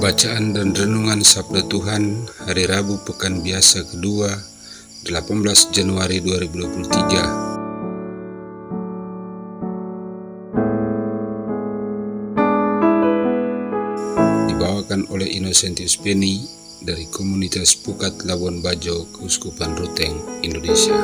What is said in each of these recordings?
Bacaan dan Renungan Sabda Tuhan Hari Rabu Pekan Biasa Kedua 18 Januari 2023 Dibawakan oleh Innocentius Penny dari komunitas Pukat Labuan Bajo, Keuskupan Ruteng, Indonesia.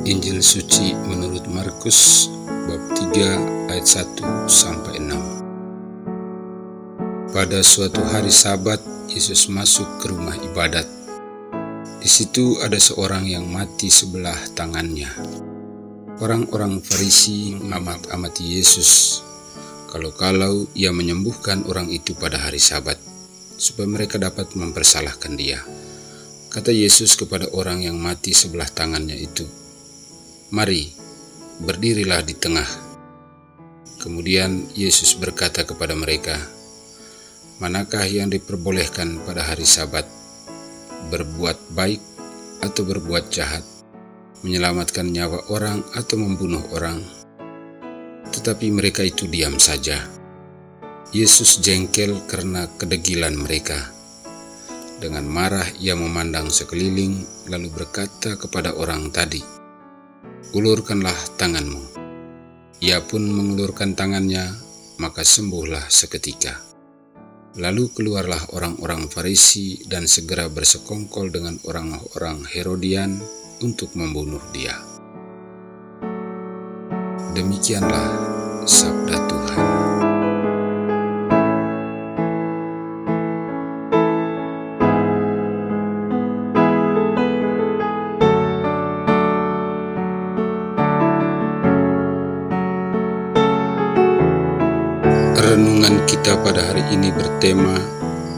Injil suci menurut Markus bab 3 ayat 1 sampai 6. Pada suatu hari Sabat, Yesus masuk ke rumah ibadat. Di situ ada seorang yang mati sebelah tangannya. Orang-orang Farisi mengamat-amati Yesus kalau-kalau ia menyembuhkan orang itu pada hari Sabat supaya mereka dapat mempersalahkan dia. Kata Yesus kepada orang yang mati sebelah tangannya itu, "Mari, berdirilah di tengah." Kemudian Yesus berkata kepada mereka, "Manakah yang diperbolehkan pada hari Sabat, berbuat baik atau berbuat jahat, menyelamatkan nyawa orang atau membunuh orang?" Tetapi mereka itu diam saja. Yesus jengkel karena kedegilan mereka. Dengan marah ia memandang sekeliling lalu berkata kepada orang tadi, Ulurkanlah tanganmu. Ia pun mengulurkan tangannya, maka sembuhlah seketika. Lalu keluarlah orang-orang Farisi dan segera bersekongkol dengan orang-orang Herodian untuk membunuh dia. Demikianlah sabda Renungan kita pada hari ini bertema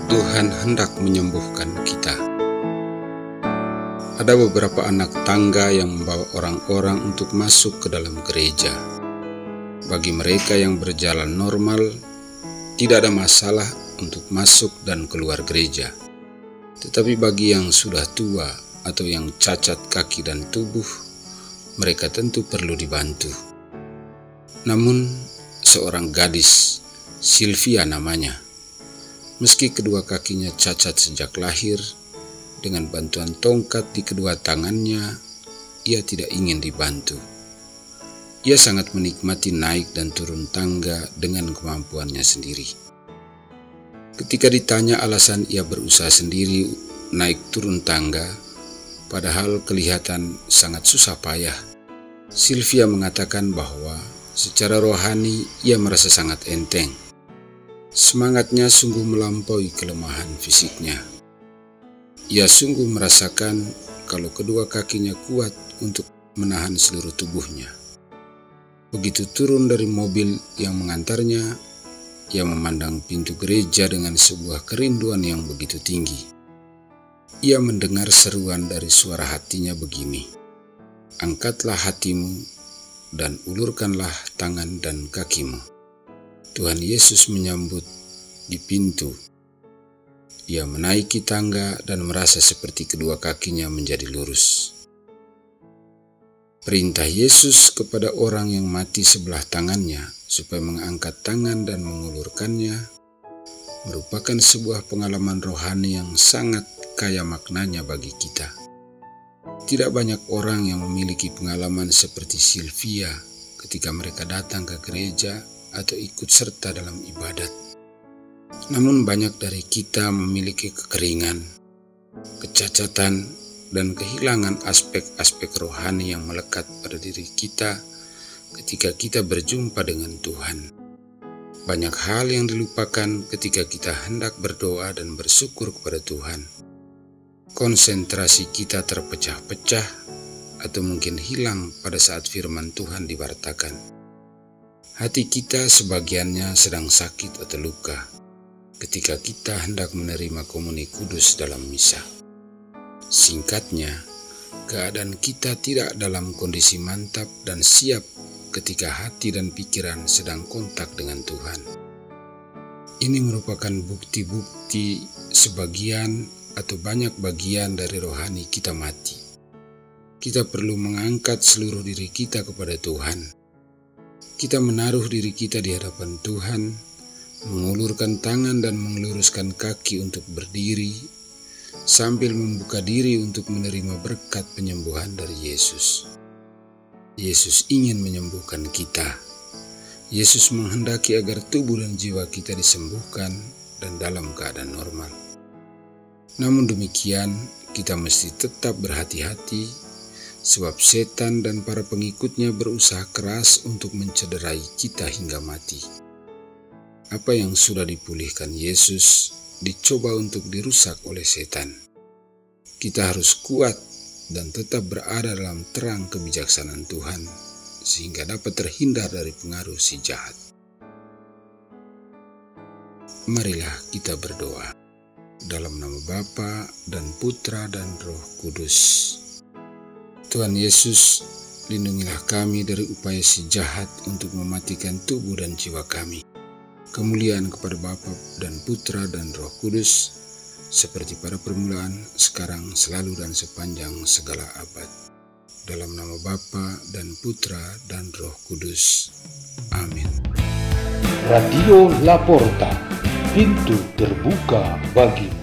Tuhan hendak menyembuhkan kita. Ada beberapa anak tangga yang membawa orang-orang untuk masuk ke dalam gereja. Bagi mereka yang berjalan normal, tidak ada masalah untuk masuk dan keluar gereja. Tetapi bagi yang sudah tua atau yang cacat kaki dan tubuh, mereka tentu perlu dibantu. Namun, seorang gadis Sylvia namanya. Meski kedua kakinya cacat sejak lahir, dengan bantuan tongkat di kedua tangannya, ia tidak ingin dibantu. Ia sangat menikmati naik dan turun tangga dengan kemampuannya sendiri. Ketika ditanya alasan ia berusaha sendiri naik turun tangga, padahal kelihatan sangat susah payah, Sylvia mengatakan bahwa secara rohani ia merasa sangat enteng Semangatnya sungguh melampaui kelemahan fisiknya. Ia sungguh merasakan kalau kedua kakinya kuat untuk menahan seluruh tubuhnya. Begitu turun dari mobil yang mengantarnya, ia memandang pintu gereja dengan sebuah kerinduan yang begitu tinggi. Ia mendengar seruan dari suara hatinya begini, Angkatlah hatimu dan ulurkanlah tangan dan kakimu. Tuhan Yesus menyambut di pintu. Ia menaiki tangga dan merasa seperti kedua kakinya menjadi lurus. Perintah Yesus kepada orang yang mati sebelah tangannya supaya mengangkat tangan dan mengulurkannya merupakan sebuah pengalaman rohani yang sangat kaya maknanya bagi kita. Tidak banyak orang yang memiliki pengalaman seperti Sylvia ketika mereka datang ke gereja atau ikut serta dalam ibadat. Namun banyak dari kita memiliki kekeringan, kecacatan, dan kehilangan aspek-aspek rohani yang melekat pada diri kita ketika kita berjumpa dengan Tuhan. Banyak hal yang dilupakan ketika kita hendak berdoa dan bersyukur kepada Tuhan. Konsentrasi kita terpecah-pecah atau mungkin hilang pada saat firman Tuhan diwartakan. Hati kita sebagiannya sedang sakit atau luka ketika kita hendak menerima komuni kudus dalam misa. Singkatnya, keadaan kita tidak dalam kondisi mantap dan siap ketika hati dan pikiran sedang kontak dengan Tuhan. Ini merupakan bukti-bukti sebagian atau banyak bagian dari rohani kita mati. Kita perlu mengangkat seluruh diri kita kepada Tuhan. Kita menaruh diri kita di hadapan Tuhan, mengulurkan tangan dan mengeluruskan kaki untuk berdiri, sambil membuka diri untuk menerima berkat penyembuhan dari Yesus. Yesus ingin menyembuhkan kita. Yesus menghendaki agar tubuh dan jiwa kita disembuhkan dan dalam keadaan normal. Namun demikian, kita mesti tetap berhati-hati sebab setan dan para pengikutnya berusaha keras untuk mencederai kita hingga mati. Apa yang sudah dipulihkan Yesus dicoba untuk dirusak oleh setan. Kita harus kuat dan tetap berada dalam terang kebijaksanaan Tuhan, sehingga dapat terhindar dari pengaruh si jahat. Marilah kita berdoa dalam nama Bapa dan Putra dan Roh Kudus. Tuhan Yesus, lindungilah kami dari upaya si jahat untuk mematikan tubuh dan jiwa kami. Kemuliaan kepada Bapa dan Putra dan Roh Kudus, seperti pada permulaan, sekarang, selalu, dan sepanjang segala abad. Dalam nama Bapa dan Putra dan Roh Kudus. Amin. Radio Laporta, pintu terbuka bagimu.